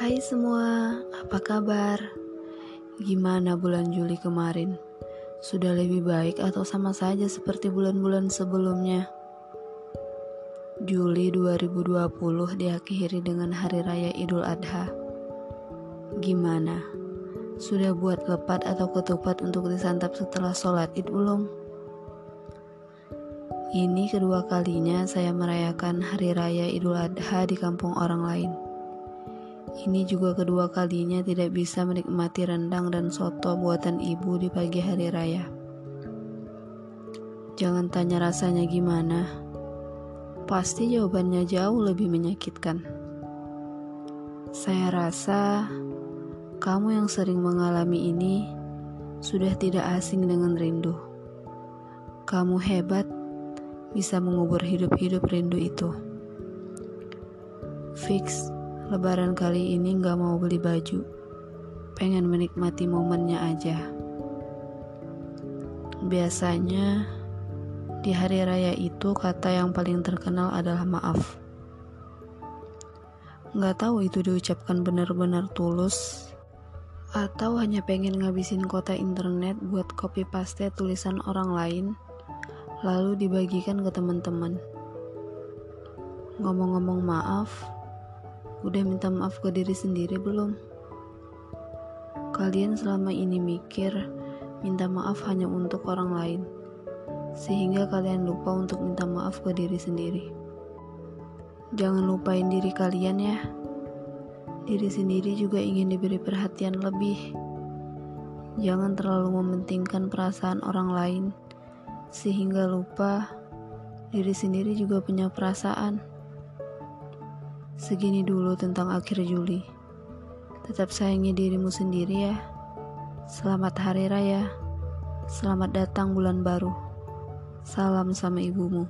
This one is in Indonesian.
Hai semua, apa kabar? Gimana bulan Juli kemarin? Sudah lebih baik atau sama saja seperti bulan-bulan sebelumnya? Juli 2020 diakhiri dengan Hari Raya Idul Adha. Gimana? Sudah buat lepat atau ketupat untuk disantap setelah sholat id belum? Ini kedua kalinya saya merayakan Hari Raya Idul Adha di kampung orang lain. Ini juga kedua kalinya tidak bisa menikmati rendang dan soto buatan ibu di pagi hari raya. Jangan tanya rasanya gimana, pasti jawabannya jauh lebih menyakitkan. Saya rasa kamu yang sering mengalami ini sudah tidak asing dengan rindu. Kamu hebat, bisa mengubur hidup-hidup rindu itu. Fix Lebaran kali ini gak mau beli baju, pengen menikmati momennya aja. Biasanya di hari raya itu kata yang paling terkenal adalah maaf. Gak tahu itu diucapkan benar-benar tulus atau hanya pengen ngabisin kota internet buat copy paste tulisan orang lain lalu dibagikan ke teman-teman. Ngomong-ngomong maaf, Udah minta maaf ke diri sendiri belum? Kalian selama ini mikir minta maaf hanya untuk orang lain, sehingga kalian lupa untuk minta maaf ke diri sendiri. Jangan lupain diri kalian ya. Diri sendiri juga ingin diberi perhatian lebih. Jangan terlalu mementingkan perasaan orang lain, sehingga lupa diri sendiri juga punya perasaan. Segini dulu tentang akhir Juli. Tetap sayangi dirimu sendiri ya. Selamat Hari Raya. Selamat datang bulan baru. Salam sama ibumu.